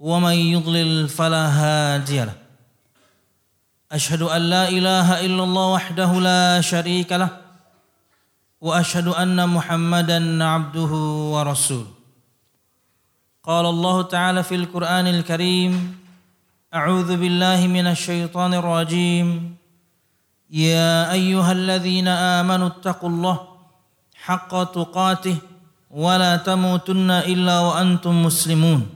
ومن يضلل فلا هادي له. أشهد أن لا إله إلا الله وحده لا شريك له وأشهد أن محمدا عبده ورسوله. قال الله تعالى في القرآن الكريم أعوذ بالله من الشيطان الرجيم. يا أيها الذين آمنوا اتقوا الله حق تقاته ولا تموتن إلا وأنتم مسلمون.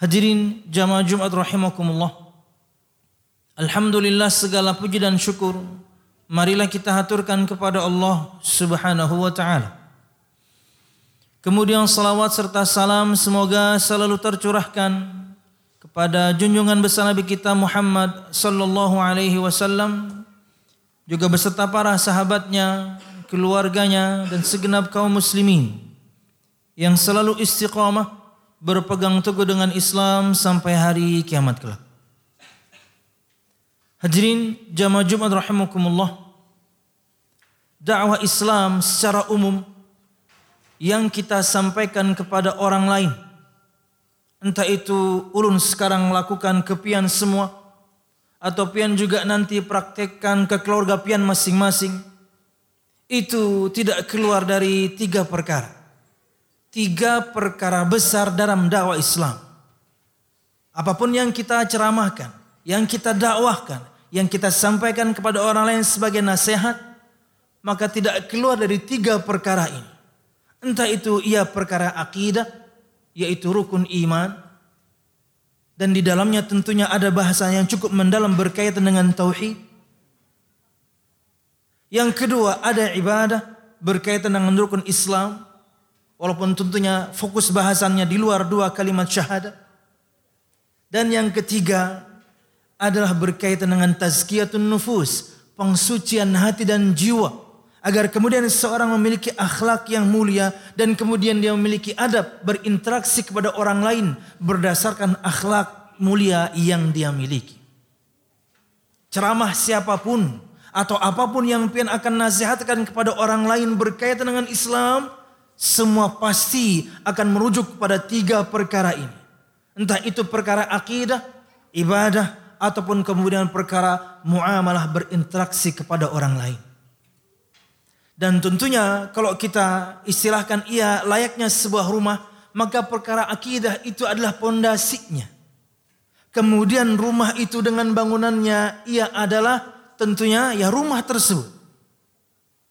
Hadirin jamaah Jumat rahimakumullah. Alhamdulillah segala puji dan syukur marilah kita haturkan kepada Allah Subhanahu wa taala. Kemudian salawat serta salam semoga selalu tercurahkan kepada junjungan besar Nabi kita Muhammad sallallahu alaihi wasallam juga beserta para sahabatnya, keluarganya dan segenap kaum muslimin yang selalu istiqamah berpegang teguh dengan Islam sampai hari kiamat kelak. Hadirin jamaah Jumat rahimakumullah. Dakwah Islam secara umum yang kita sampaikan kepada orang lain. Entah itu ulun sekarang lakukan ke pian semua atau pian juga nanti praktekkan ke keluarga pian masing-masing. Itu tidak keluar dari tiga perkara tiga perkara besar dalam dakwah Islam. Apa pun yang kita ceramahkan, yang kita dakwahkan, yang kita sampaikan kepada orang lain sebagai nasihat, maka tidak keluar dari tiga perkara ini. Entah itu ia perkara akidah, yaitu rukun iman, dan di dalamnya tentunya ada bahasa yang cukup mendalam berkaitan dengan tauhid. Yang kedua ada ibadah berkaitan dengan rukun Islam, Walaupun tentunya fokus bahasannya di luar dua kalimat syahadat. Dan yang ketiga adalah berkaitan dengan tazkiyatun nufus, pengsucian hati dan jiwa. Agar kemudian seorang memiliki akhlak yang mulia dan kemudian dia memiliki adab berinteraksi kepada orang lain berdasarkan akhlak mulia yang dia miliki. Ceramah siapa pun atau apa pun yang pian akan nasihatkan kepada orang lain berkaitan dengan Islam, semua pasti akan merujuk kepada tiga perkara ini. Entah itu perkara akidah, ibadah, ataupun kemudian perkara muamalah berinteraksi kepada orang lain. Dan tentunya kalau kita istilahkan ia layaknya sebuah rumah, maka perkara akidah itu adalah pondasinya. Kemudian rumah itu dengan bangunannya ia adalah tentunya ya rumah tersebut.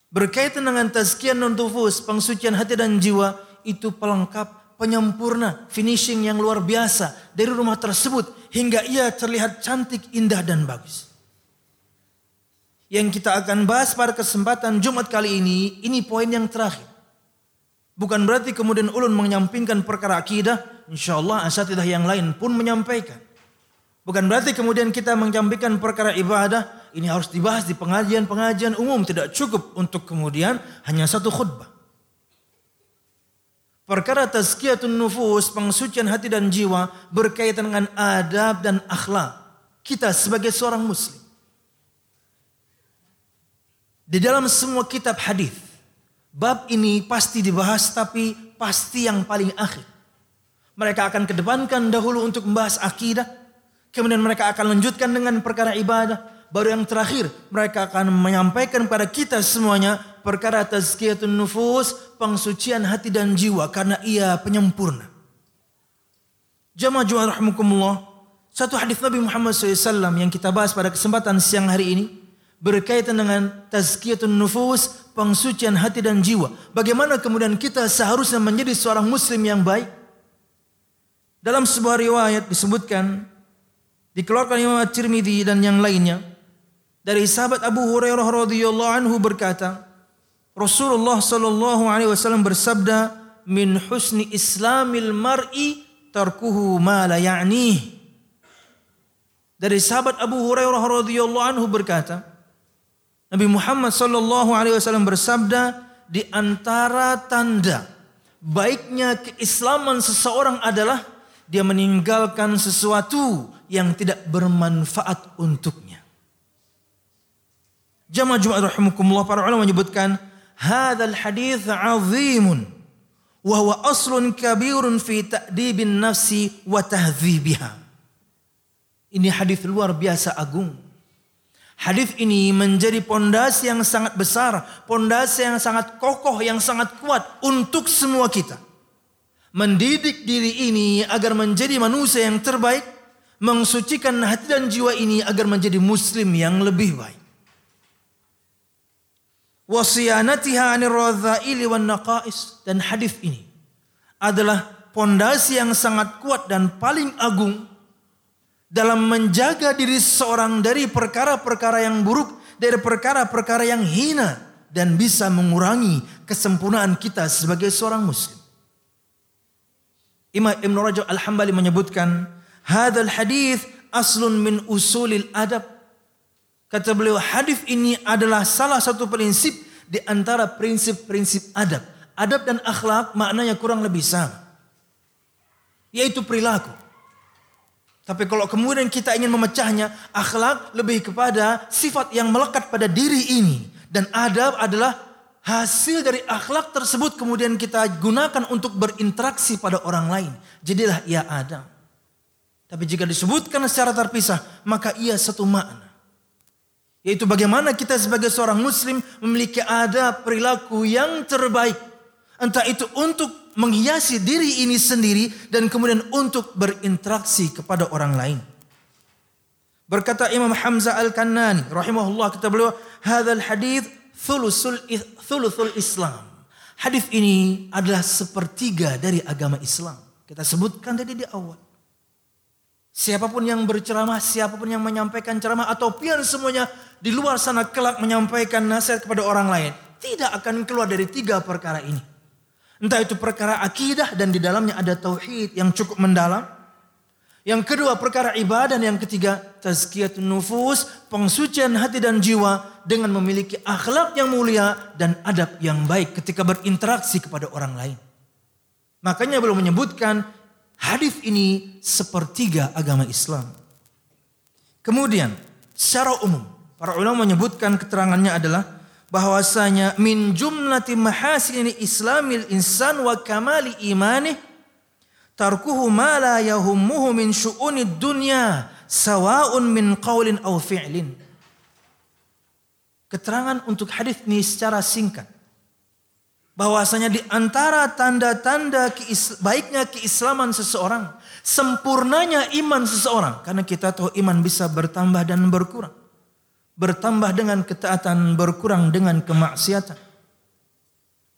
Berkaitan dengan tazkiyah non tufus, pengsucian hati dan jiwa, itu pelengkap, penyempurna, finishing yang luar biasa dari rumah tersebut hingga ia terlihat cantik, indah dan bagus. Yang kita akan bahas pada kesempatan Jumat kali ini, ini poin yang terakhir. Bukan berarti kemudian ulun menyampingkan perkara akidah, insya Allah asatidah yang lain pun menyampaikan. Bukan berarti kemudian kita menyampaikan perkara ibadah, ini harus dibahas di pengajian-pengajian umum. Tidak cukup untuk kemudian hanya satu khutbah. Perkara tazkiyatun nufus, pensucian hati dan jiwa berkaitan dengan adab dan akhlak kita sebagai seorang muslim. Di dalam semua kitab hadis, bab ini pasti dibahas tapi pasti yang paling akhir. Mereka akan kedepankan dahulu untuk membahas akidah, kemudian mereka akan lanjutkan dengan perkara ibadah, baru yang terakhir mereka akan menyampaikan kepada kita semuanya perkara tazkiyatun nufus, pengsucian hati dan jiwa karena ia penyempurna. Jamaah Jumat rahimakumullah, satu hadis Nabi Muhammad SAW yang kita bahas pada kesempatan siang hari ini berkaitan dengan tazkiyatun nufus, pengsucian hati dan jiwa. Bagaimana kemudian kita seharusnya menjadi seorang muslim yang baik? Dalam sebuah riwayat disebutkan dikeluarkan Imam At-Tirmidzi dan yang lainnya dari sahabat Abu Hurairah radhiyallahu anhu berkata, Rasulullah sallallahu alaihi wasallam bersabda, "Min husni islamil mar'i tarkuhu ma la ya'nih." Dari sahabat Abu Hurairah radhiyallahu anhu berkata, Nabi Muhammad sallallahu alaihi wasallam bersabda, di antara tanda baiknya keislaman seseorang adalah dia meninggalkan sesuatu yang tidak bermanfaat untuknya. Jamaah Jumat rahimakumullah para ulama menyebutkan hadzal hadis azimun wa huwa aslun kabirun fi ta'dibin nafsi wa tahdzibiha. Ini hadis luar biasa agung. Hadis ini menjadi pondasi yang sangat besar, pondasi yang sangat kokoh, yang sangat kuat untuk semua kita. Mendidik diri ini agar menjadi manusia yang terbaik, mensucikan hati dan jiwa ini agar menjadi muslim yang lebih baik wasiyanatiha anir wan naqais dan hadis ini adalah pondasi yang sangat kuat dan paling agung dalam menjaga diri seorang dari perkara-perkara yang buruk, dari perkara-perkara yang hina dan bisa mengurangi kesempurnaan kita sebagai seorang muslim. Imam Ibn Rajab Al-Hambali menyebutkan, "Hadzal hadis aslun min usulil adab." Kata beliau, hadis ini adalah salah satu prinsip di antara prinsip-prinsip adab. Adab dan akhlak maknanya kurang lebih sama. Yaitu perilaku. Tapi kalau kemudian kita ingin memecahnya, akhlak lebih kepada sifat yang melekat pada diri ini. Dan adab adalah hasil dari akhlak tersebut kemudian kita gunakan untuk berinteraksi pada orang lain. Jadilah ia adab. Tapi jika disebutkan secara terpisah, maka ia satu makna. Yaitu bagaimana kita sebagai seorang muslim memiliki ada perilaku yang terbaik. Entah itu untuk menghiasi diri ini sendiri dan kemudian untuk berinteraksi kepada orang lain. Berkata Imam Hamzah Al-Kannani rahimahullah kata beliau, "Hadzal hadis thulusul thulusul Islam." Hadis ini adalah sepertiga dari agama Islam. Kita sebutkan tadi di awal. Siapa pun yang berceramah, siapa pun yang menyampaikan ceramah atau pian semuanya di luar sana kelak menyampaikan nasihat kepada orang lain. Tidak akan keluar dari tiga perkara ini. Entah itu perkara akidah dan di dalamnya ada tauhid yang cukup mendalam. Yang kedua perkara ibadah dan yang ketiga tazkiyatun nufus, pengsucian hati dan jiwa dengan memiliki akhlak yang mulia dan adab yang baik ketika berinteraksi kepada orang lain. Makanya belum menyebutkan Hadis ini sepertiga agama Islam. Kemudian secara umum para ulama menyebutkan keterangannya adalah bahwasanya min jumlati mahasini islamil insan wa kamali imani tarkuhu ma la yahummuhu min syu'uni dunya sawa'un min qawlin aw fi'lin. Keterangan untuk hadis ini secara singkat bahwasanya di antara tanda-tanda baiknya keislaman seseorang, sempurnanya iman seseorang, karena kita tahu iman bisa bertambah dan berkurang. Bertambah dengan ketaatan, berkurang dengan kemaksiatan.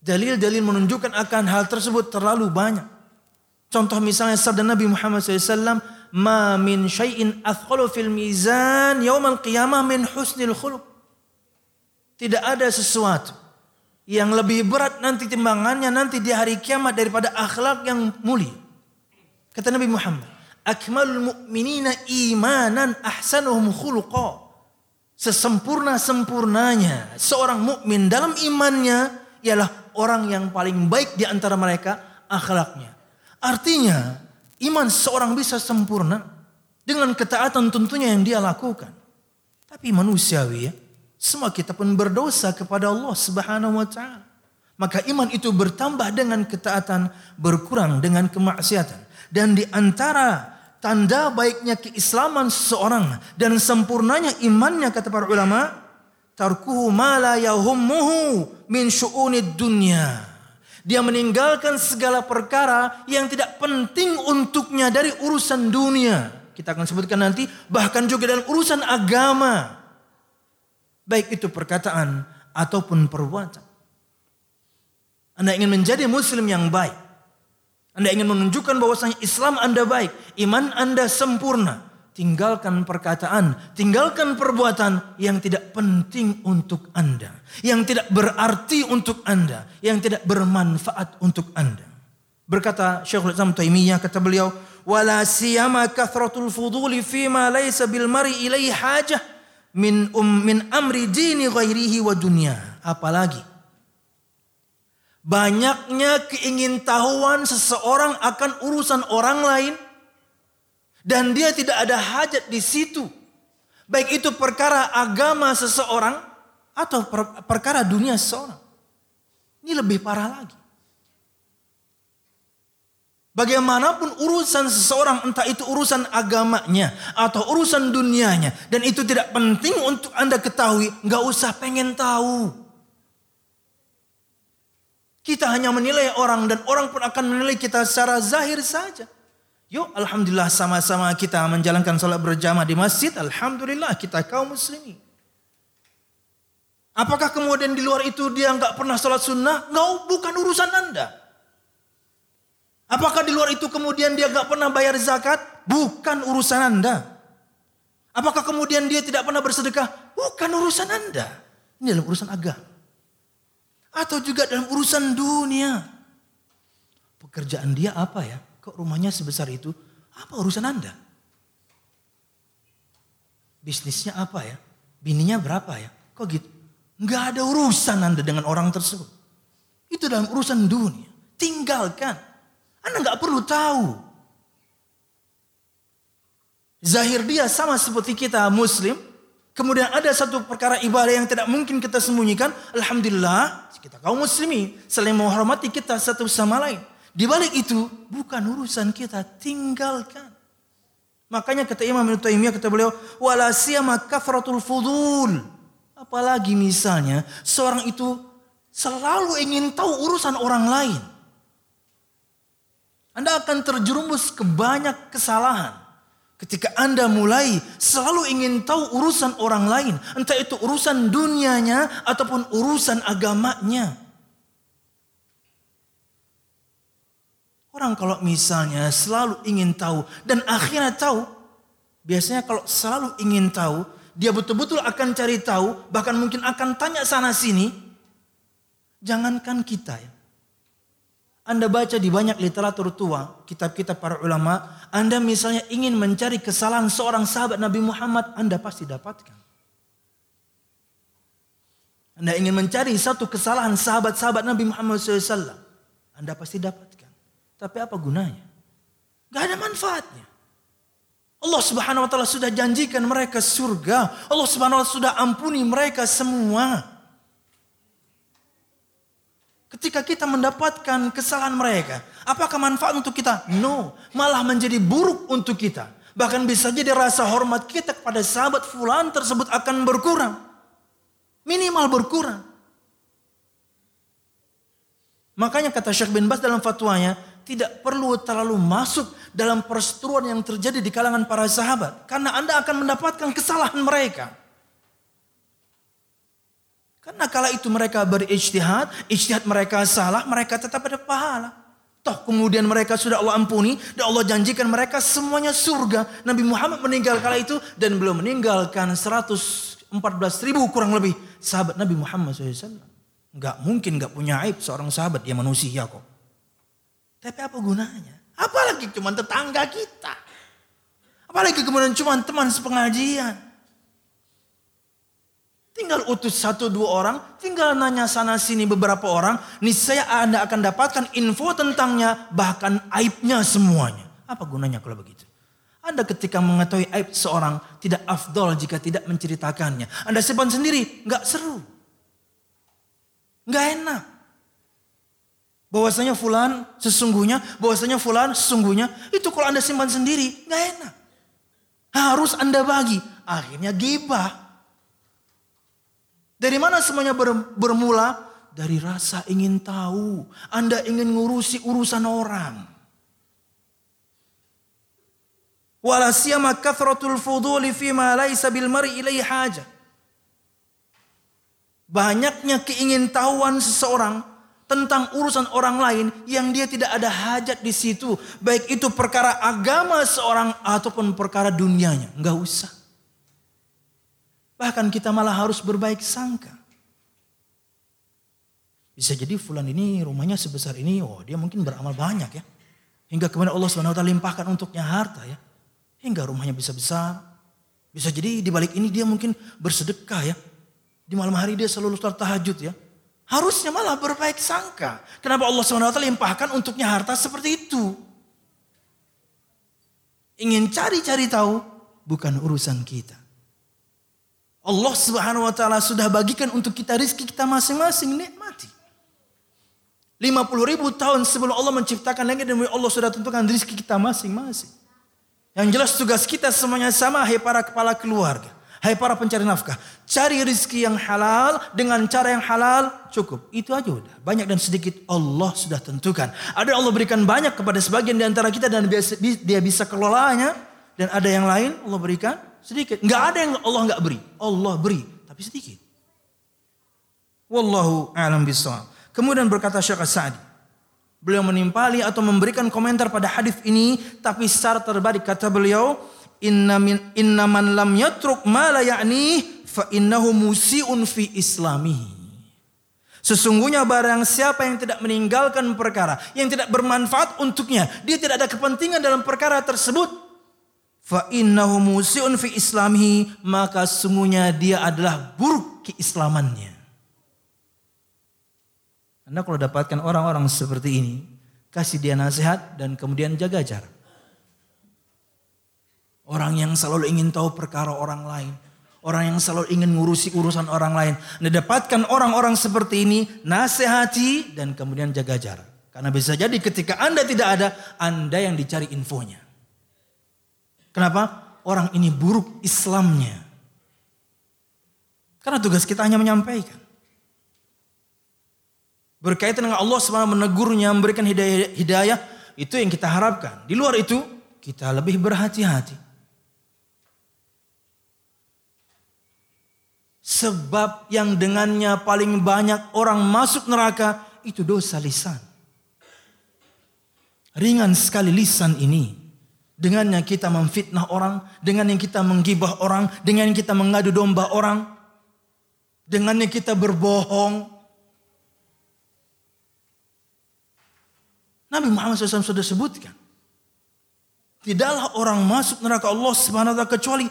Dalil-dalil menunjukkan akan hal tersebut terlalu banyak. Contoh misalnya sabda Nabi Muhammad SAW, "Ma min syai'in athqalu fil mizan yaumal qiyamah min husnil khuluq." Tidak ada sesuatu yang lebih berat nanti timbangannya nanti di hari kiamat daripada akhlak yang mulia. Kata Nabi Muhammad, akmalul mu'minina imanan ahsanuhum khuluqa. Sesempurna-sempurnanya seorang mukmin dalam imannya ialah orang yang paling baik di antara mereka akhlaknya. Artinya iman seorang bisa sempurna dengan ketaatan tentunya yang dia lakukan. Tapi manusiawi ya, semua kita pun berdosa kepada Allah Subhanahu wa taala. Maka iman itu bertambah dengan ketaatan, berkurang dengan kemaksiatan. Dan di antara tanda baiknya keislaman seseorang dan sempurnanya imannya kata para ulama tarkuhu ma la yahummuhu min syu'unid dunya dia meninggalkan segala perkara yang tidak penting untuknya dari urusan dunia kita akan sebutkan nanti bahkan juga dalam urusan agama baik itu perkataan ataupun perbuatan anda ingin menjadi muslim yang baik anda ingin menunjukkan bahwasanya Islam Anda baik, iman Anda sempurna. Tinggalkan perkataan, tinggalkan perbuatan yang tidak penting untuk Anda, yang tidak berarti untuk Anda, yang tidak bermanfaat untuk Anda. Berkata Syekhul Islam Taimiyah kata beliau, "Wala siyama kathratul fuduli fima laysa bil mari ilaihi hajah min um min amri dini ghairihi wa dunya." Apalagi Banyaknya keingintahuan seseorang akan urusan orang lain dan dia tidak ada hajat di situ. Baik itu perkara agama seseorang atau per perkara dunia seseorang. Ini lebih parah lagi. Bagaimanapun urusan seseorang entah itu urusan agamanya atau urusan dunianya dan itu tidak penting untuk Anda ketahui, nggak usah pengen tahu. Kita hanya menilai orang dan orang pun akan menilai kita secara zahir saja. Yuk Alhamdulillah sama-sama kita menjalankan sholat berjamaah di masjid. Alhamdulillah kita kaum muslimin. Apakah kemudian di luar itu dia nggak pernah sholat sunnah? Nggak, bukan urusan anda. Apakah di luar itu kemudian dia nggak pernah bayar zakat? Bukan urusan anda. Apakah kemudian dia tidak pernah bersedekah? Bukan urusan anda. Ini adalah urusan agama. Atau juga dalam urusan dunia. Pekerjaan dia apa ya? Kok rumahnya sebesar itu? Apa urusan Anda? Bisnisnya apa ya? Bininya berapa ya? Kok gitu? Nggak ada urusan Anda dengan orang tersebut. Itu dalam urusan dunia. Tinggalkan. Anda nggak perlu tahu. Zahir dia sama seperti kita muslim. Kemudian ada satu perkara ibadah yang tidak mungkin kita sembunyikan. Alhamdulillah kita kaum muslimin saling menghormati kita satu sama lain. Di balik itu bukan urusan kita, tinggalkan. Makanya kata Imam Ibnu Taimiyah kata beliau, wala siyama kafratul fudul. Apalagi misalnya seorang itu selalu ingin tahu urusan orang lain. Anda akan terjerumus ke banyak kesalahan. Ketika Anda mulai selalu ingin tahu urusan orang lain, entah itu urusan dunianya ataupun urusan agamanya. Orang kalau misalnya selalu ingin tahu dan akhirnya tahu, biasanya kalau selalu ingin tahu, dia betul-betul akan cari tahu, bahkan mungkin akan tanya sana sini. Jangankan kita ya. Anda baca di banyak literatur tua, kitab-kitab para ulama, Anda misalnya ingin mencari kesalahan seorang sahabat Nabi Muhammad, Anda pasti dapatkan. Anda ingin mencari satu kesalahan sahabat-sahabat Nabi Muhammad SAW, Anda pasti dapatkan. Tapi apa gunanya? Gak ada manfaatnya. Allah Subhanahu wa taala sudah janjikan mereka surga. Allah Subhanahu wa taala sudah ampuni mereka semua. Ketika kita mendapatkan kesalahan mereka, apakah manfaat untuk kita? No, malah menjadi buruk untuk kita. Bahkan bisa jadi rasa hormat kita kepada sahabat fulan tersebut akan berkurang. Minimal berkurang. Makanya kata Syekh bin Bas dalam fatwanya, tidak perlu terlalu masuk dalam perseteruan yang terjadi di kalangan para sahabat. Karena Anda akan mendapatkan kesalahan mereka. Karena kala itu mereka berijtihad, ijtihad mereka salah, mereka tetap ada pahala. Toh kemudian mereka sudah Allah ampuni dan Allah janjikan mereka semuanya surga. Nabi Muhammad meninggal kala itu dan belum meninggalkan 114 ribu kurang lebih sahabat Nabi Muhammad SAW. Gak mungkin gak punya aib seorang sahabat dia manusia kok. Tapi apa gunanya? Apalagi cuma tetangga kita. Apalagi kemudian cuma teman sepengajian. Tinggal utus satu dua orang, tinggal nanya sana sini beberapa orang, niscaya Anda akan dapatkan info tentangnya, bahkan aibnya semuanya. Apa gunanya kalau begitu? Anda ketika mengetahui aib seorang tidak afdol jika tidak menceritakannya. Anda simpan sendiri, nggak seru. Nggak enak. Bahwasanya fulan sesungguhnya, bahwasanya fulan sesungguhnya, itu kalau Anda simpan sendiri, nggak enak. Harus Anda bagi. Akhirnya gibah. Dari mana semuanya ber, bermula? Dari rasa ingin tahu. Anda ingin ngurusi urusan orang. Wala kathratul fuduli fima laisa bil. Banyaknya keingintahuan seseorang tentang urusan orang lain yang dia tidak ada hajat di situ. Baik itu perkara agama seorang ataupun perkara dunianya. Enggak usah. Bahkan kita malah harus berbaik sangka. Bisa jadi fulan ini rumahnya sebesar ini, oh dia mungkin beramal banyak ya. Hingga kemudian Allah SWT limpahkan untuknya harta ya. Hingga rumahnya bisa besar. Bisa jadi di balik ini dia mungkin bersedekah ya. Di malam hari dia selalu sholat tahajud ya. Harusnya malah berbaik sangka. Kenapa Allah SWT limpahkan untuknya harta seperti itu? Ingin cari-cari tahu, bukan urusan kita. Allah Subhanahu wa taala sudah bagikan untuk kita rizki kita masing-masing nikmati. 50 ribu tahun sebelum Allah menciptakan langit dan Allah sudah tentukan rizki kita masing-masing. Yang jelas tugas kita semuanya sama hai para kepala keluarga. Hai para pencari nafkah. Cari rizki yang halal dengan cara yang halal cukup. Itu aja udah. Banyak dan sedikit Allah sudah tentukan. Ada Allah berikan banyak kepada sebagian di antara kita dan dia bisa kelolanya. Dan ada yang lain Allah berikan sedikit. Nggak ada yang Allah nggak beri. Allah beri, tapi sedikit. Wallahu a'lam bishawab. Kemudian berkata Syekh Sa'di. Beliau menimpali atau memberikan komentar pada hadis ini, tapi secara terbalik kata beliau, inna min inna man lam yatruk ma la ya'ni fa innahu musiun fi islamihi. Sesungguhnya barang siapa yang tidak meninggalkan perkara yang tidak bermanfaat untuknya, dia tidak ada kepentingan dalam perkara tersebut, fa innahu musiun fi islamihi maka sungguhnya dia adalah buruk keislamannya. Anda kalau dapatkan orang-orang seperti ini, kasih dia nasihat dan kemudian jaga jarak. Orang yang selalu ingin tahu perkara orang lain. Orang yang selalu ingin ngurusi urusan orang lain. Anda dapatkan orang-orang seperti ini, nasihati dan kemudian jaga jarak. Karena bisa jadi ketika Anda tidak ada, Anda yang dicari infonya. Kenapa? Orang ini buruk Islamnya. Karena tugas kita hanya menyampaikan. Berkaitan dengan Allah SWT menegurnya, memberikan hidayah, hidayah, itu yang kita harapkan. Di luar itu, kita lebih berhati-hati. Sebab yang dengannya paling banyak orang masuk neraka, itu dosa lisan. Ringan sekali lisan ini. Dengannya kita memfitnah orang, dengan yang kita menggibah orang, dengan yang kita mengadu domba orang, dengannya kita berbohong. Nabi Muhammad SAW sudah sebutkan. Tidaklah orang masuk neraka Allah wa kecuali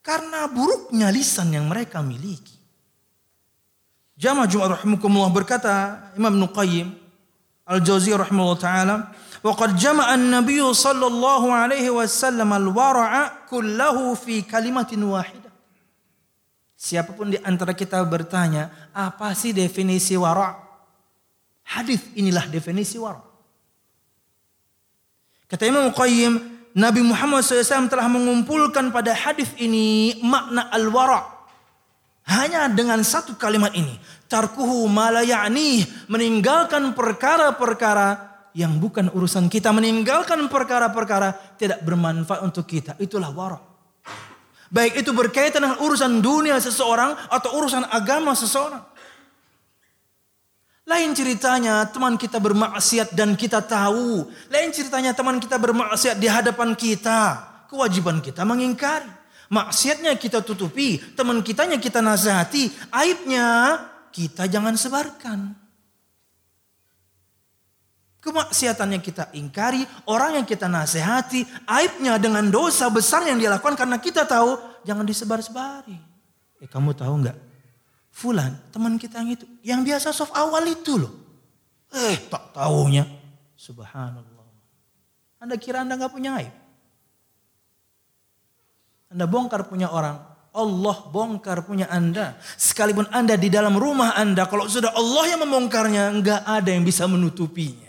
karena buruknya lisan yang mereka miliki. Jamaah Jumat rahimakumullah berkata Imam Nuqayyim Al-Jauziyah rahimahullah taala وقد جمع النبي صلى الله عليه وسلم الورع كله في كلمة واحدة Siapapun di antara kita bertanya, apa sih definisi wara? Hadis inilah definisi wara. Kata Imam Qayyim, Nabi Muhammad SAW telah mengumpulkan pada hadis ini makna al-wara. Hanya dengan satu kalimat ini. Tarkuhu malayani. Meninggalkan perkara-perkara yang bukan urusan kita meninggalkan perkara-perkara tidak bermanfaat untuk kita. Itulah wara. Baik itu berkaitan dengan urusan dunia seseorang atau urusan agama seseorang. Lain ceritanya teman kita bermaksiat dan kita tahu. Lain ceritanya teman kita bermaksiat di hadapan kita. Kewajiban kita mengingkari. Maksiatnya kita tutupi. Teman kitanya kita nasihati. Aibnya kita jangan sebarkan. Kemaksiatannya kita ingkari, orang yang kita nasihati, aibnya dengan dosa besar yang dia lakukan karena kita tahu, jangan disebar-sebari. Eh kamu tahu nggak? Fulan, teman kita yang itu. Yang biasa soft awal itu loh. Eh, tak tahunya. Subhanallah. Anda kira Anda nggak punya aib? Anda bongkar punya orang, Allah bongkar punya Anda. Sekalipun Anda di dalam rumah Anda, kalau sudah Allah yang membongkarnya, nggak ada yang bisa menutupinya.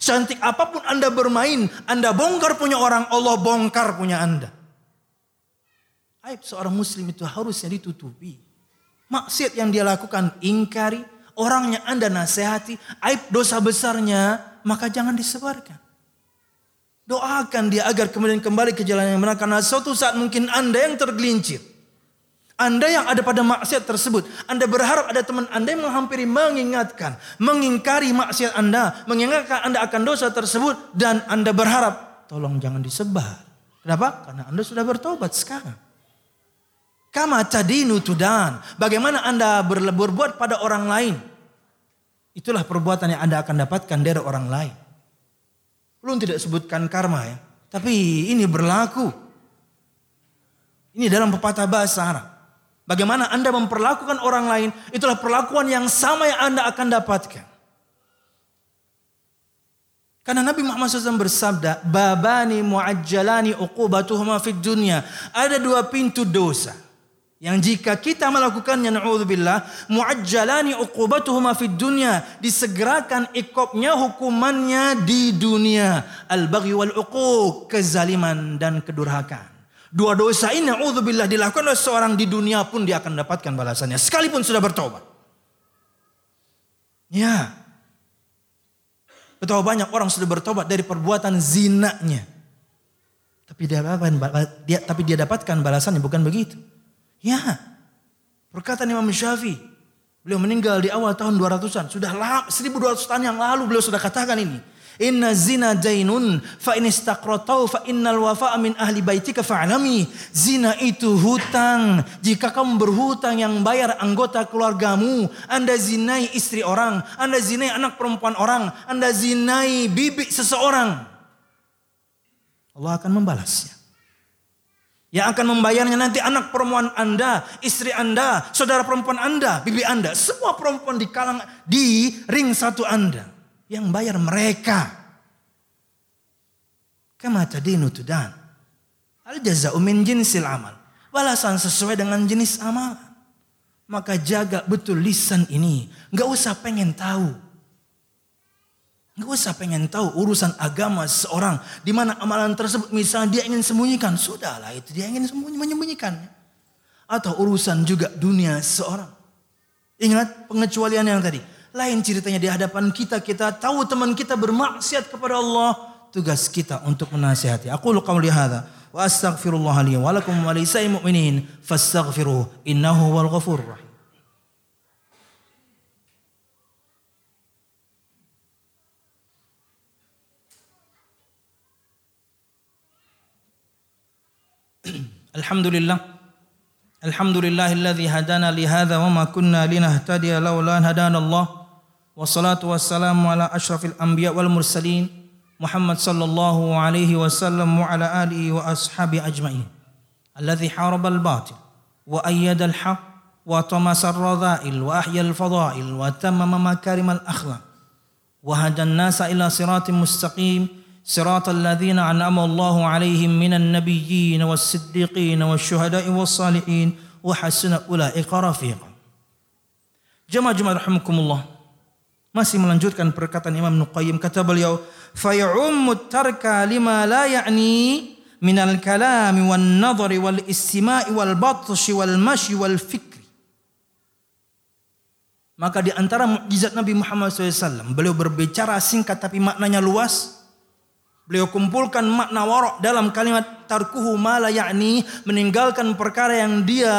Cantik apa pun Anda bermain, Anda bongkar punya orang, Allah bongkar punya Anda. Aib seorang muslim itu harusnya ditutupi. Maksiat yang dia lakukan ingkari, orangnya Anda nasihati, aib dosa besarnya, maka jangan disebarkan. Doakan dia agar kemudian kembali ke jalan yang benar. Karena suatu saat mungkin Anda yang tergelincir. Anda yang ada pada maksiat tersebut. Anda berharap ada teman Anda yang menghampiri mengingatkan. Mengingkari maksiat Anda. Mengingatkan Anda akan dosa tersebut. Dan Anda berharap tolong jangan disebar. Kenapa? Karena Anda sudah bertobat sekarang. Kama tadinu tudan. Bagaimana Anda berbuat pada orang lain. Itulah perbuatan yang Anda akan dapatkan dari orang lain. Belum tidak sebutkan karma ya. Tapi ini berlaku. Ini dalam pepatah bahasa Arab. Bagaimana Anda memperlakukan orang lain, itulah perlakuan yang sama yang Anda akan dapatkan. Karena Nabi Muhammad SAW bersabda, Babani mu'ajjalani uqubatuhuma fid dunya. Ada dua pintu dosa yang jika kita melakukannya na'udzubillah muajjalani uqubatuhuma fid dunya disegerakan ikopnya hukumannya di dunia. Al-baghi wal uquq kezaliman dan kedurhakaan. Dua dosa ini na'udzubillah dilakukan oleh seorang di dunia pun dia akan dapatkan balasannya. Sekalipun sudah bertobat. Ya. Betapa banyak orang sudah bertobat dari perbuatan zinanya. Tapi dia, dia tapi dia dapatkan balasannya bukan begitu Ya. Perkataan Imam Syafi'i. Beliau meninggal di awal tahun 200-an. Sudah 1200 tahun yang lalu beliau sudah katakan ini. Inna zina jainun fa in istaqratau fa innal wafa'a min ahli baitika fa'lami. Zina itu hutang. Jika kamu berhutang yang bayar anggota keluargamu, Anda zinai istri orang, Anda zinai anak perempuan orang, Anda zinai bibi seseorang. Allah akan membalasnya. Yang akan membayarnya nanti anak perempuan Anda, istri Anda, saudara perempuan Anda, bibi Anda. Semua perempuan di kalang di ring satu Anda. Yang bayar mereka. Kama tadinu tudan. Al jaza'u min jinsil amal. Balasan sesuai dengan jenis amal. Maka jaga betul lisan ini. Gak usah pengen tahu. Gak usah pengen tahu urusan agama seorang. Di mana amalan tersebut misalnya dia ingin sembunyikan. Sudahlah itu dia ingin sembunyi, menyembunyikannya. Atau urusan juga dunia seorang. Ingat pengecualian yang tadi. Lain ceritanya di hadapan kita. Kita tahu teman kita bermaksiat kepada Allah. Tugas kita untuk menasihati. Aku lu qawli hadha. Wa astaghfirullah wa lakum wa lisai mu'minin. Fastaghfiruh. Innahu wal ghafur rahim. الحمد لله الحمد لله الذي هدانا لهذا وما كنا لنهتدي لولا أن هدانا الله. والصلاة والسلام على أشرف الأنبياء والمرسلين محمد صلى الله عليه وسلم وعلى آله وأصحابه أجمعين. الذي حارب الباطل وأيد الحق وطمس الرذائل وأحيا الفضائل وتمم مكارم الأخلاق وهدى الناس إلى صراط مستقيم صراط الذين أنعم الله عليهم من النبيين والصديقين والشهداء والصالحين وحسن أولئك رفيقا Jemaah jemaah rahimakumullah. Masih melanjutkan perkataan Imam Nuqayyim kata beliau, "Fay'ummu tarka lima la ya'ni min al-kalami wan nadhari wal istima'i wal batshi wal mashi wal fikri." Maka di antara mukjizat Nabi Muhammad SAW, beliau berbicara singkat tapi maknanya luas. Beliau kumpulkan makna warok dalam kalimat tarkuhu mala yakni meninggalkan perkara yang dia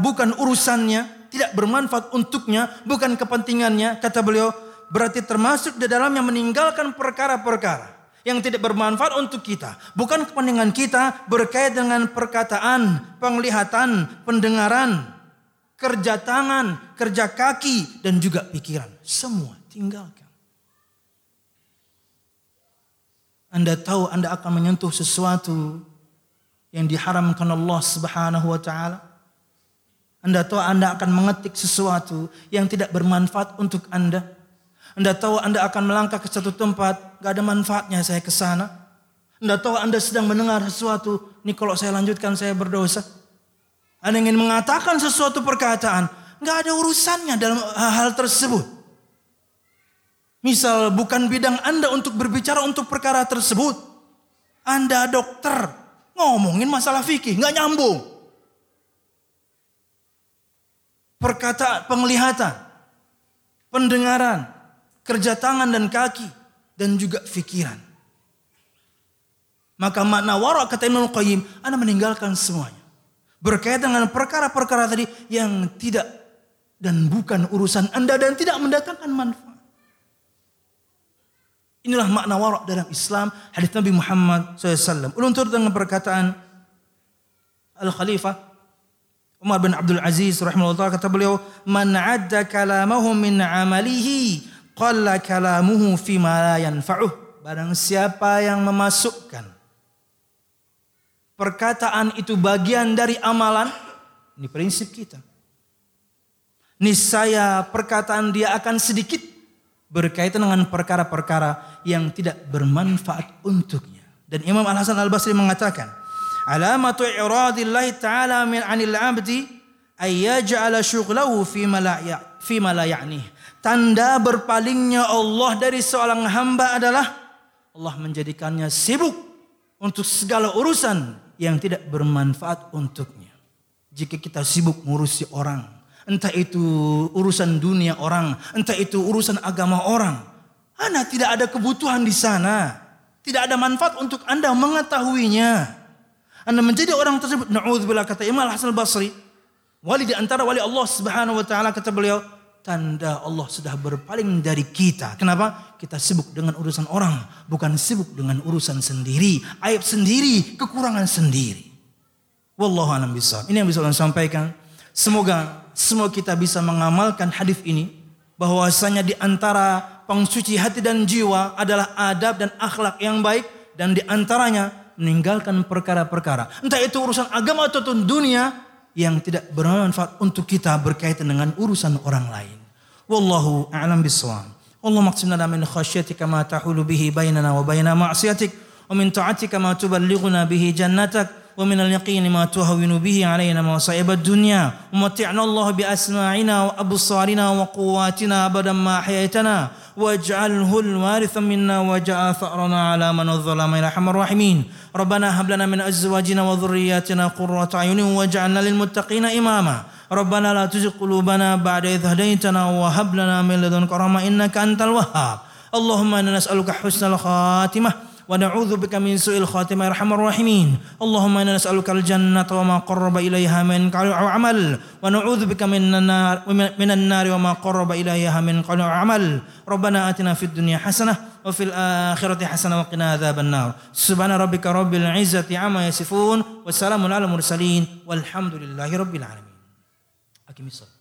bukan urusannya, tidak bermanfaat untuknya, bukan kepentingannya. Kata beliau, berarti termasuk di dalamnya meninggalkan perkara-perkara yang tidak bermanfaat untuk kita, bukan kepentingan kita berkait dengan perkataan, penglihatan, pendengaran, kerja tangan, kerja kaki dan juga pikiran. Semua tinggalkan. Anda tahu Anda akan menyentuh sesuatu yang diharamkan Allah Subhanahu wa taala. Anda tahu Anda akan mengetik sesuatu yang tidak bermanfaat untuk Anda. Anda tahu Anda akan melangkah ke satu tempat, gak ada manfaatnya saya ke sana. Anda tahu Anda sedang mendengar sesuatu, ini kalau saya lanjutkan saya berdosa. Anda ingin mengatakan sesuatu perkataan, gak ada urusannya dalam hal tersebut. Misal bukan bidang Anda untuk berbicara untuk perkara tersebut. Anda dokter, ngomongin masalah fikih, gak nyambung. perkataan, penglihatan, pendengaran, kerja tangan dan kaki, dan juga fikiran. Maka makna warak kata Imam Qayyim, Anda meninggalkan semuanya. Berkaitan dengan perkara-perkara tadi yang tidak dan bukan urusan Anda dan tidak mendatangkan manfaat. Inilah makna warak dalam Islam hadis Nabi Muhammad SAW. Ulun turut dengan perkataan Al-Khalifah Umar bin Abdul Aziz rahimahullah kata beliau, "Man 'adda kalamahu min 'amalihi, qalla kalamuhu fi ma la yanfa'uh." Barang siapa yang memasukkan perkataan itu bagian dari amalan, ini prinsip kita. Niscaya perkataan dia akan sedikit berkaitan dengan perkara-perkara yang tidak bermanfaat untuknya. Dan Imam Al Hasan Al Basri mengatakan, alamatu iradillahi ta'ala min 'anil 'abdi ay yaj'ala syughlahu fi ma la ya, fi ma la ya'nih. Tanda berpalingnya Allah dari seorang hamba adalah Allah menjadikannya sibuk untuk segala urusan yang tidak bermanfaat untuknya. Jika kita sibuk ngurusi orang, entah itu urusan dunia orang, entah itu urusan agama orang, Anda tidak ada kebutuhan di sana. Tidak ada manfaat untuk Anda mengetahuinya. Anda menjadi orang tersebut. Na'udzubillah kata Imam Hasan Basri. Wali di antara wali Allah Subhanahu wa taala kata beliau, tanda Allah sudah berpaling dari kita. Kenapa? Kita sibuk dengan urusan orang, bukan sibuk dengan urusan sendiri, aib sendiri, kekurangan sendiri. Wallahu a'lam bishawab. Ini yang bisa saya sampaikan. Semoga semua kita bisa mengamalkan hadis ini bahwasanya di antara pengsuci hati dan jiwa adalah adab dan akhlak yang baik dan di antaranya meninggalkan perkara-perkara. Entah itu urusan agama atau dunia yang tidak bermanfaat untuk kita berkaitan dengan urusan orang lain. Wallahu a'lam bishawab. Allah maqsim lana min khasyatika ma tahulu bihi bainana wa baina ma'siyatik wa min ta'atika ma tuballighuna bihi jannatak ومن اليقين ما تهون به علينا مصائب الدنيا. ومتعنا الله بأسماعنا وأبصارنا وقواتنا أبدا ما أحييتنا. واجعله الوارث منا وجاء ثأرنا على من الظلم يا أرحم الراحمين. ربنا هب لنا من أزواجنا وذرياتنا قرة أعين واجعلنا للمتقين إماما. ربنا لا تزغ قلوبنا بعد إذ هديتنا وهب لنا من لدنك رحمة إنك أنت الوهاب. اللهم إنا نسألك حسن الخاتمة. ونعوذ بك من سوء الخاتمة يا أرحم الراحمين. اللهم إنا نسألك الجنة وما قرب إليها من قول أو عمل. ونعوذ بك من النار من النار وما قرب إليها من قول أو عمل. ربنا آتنا في الدنيا حسنة وفي الآخرة حسنة وقنا عذاب النار. سبحان ربك رب العزة عما يصفون والسلام على المرسلين والحمد لله رب العالمين. أكمل الصلاة.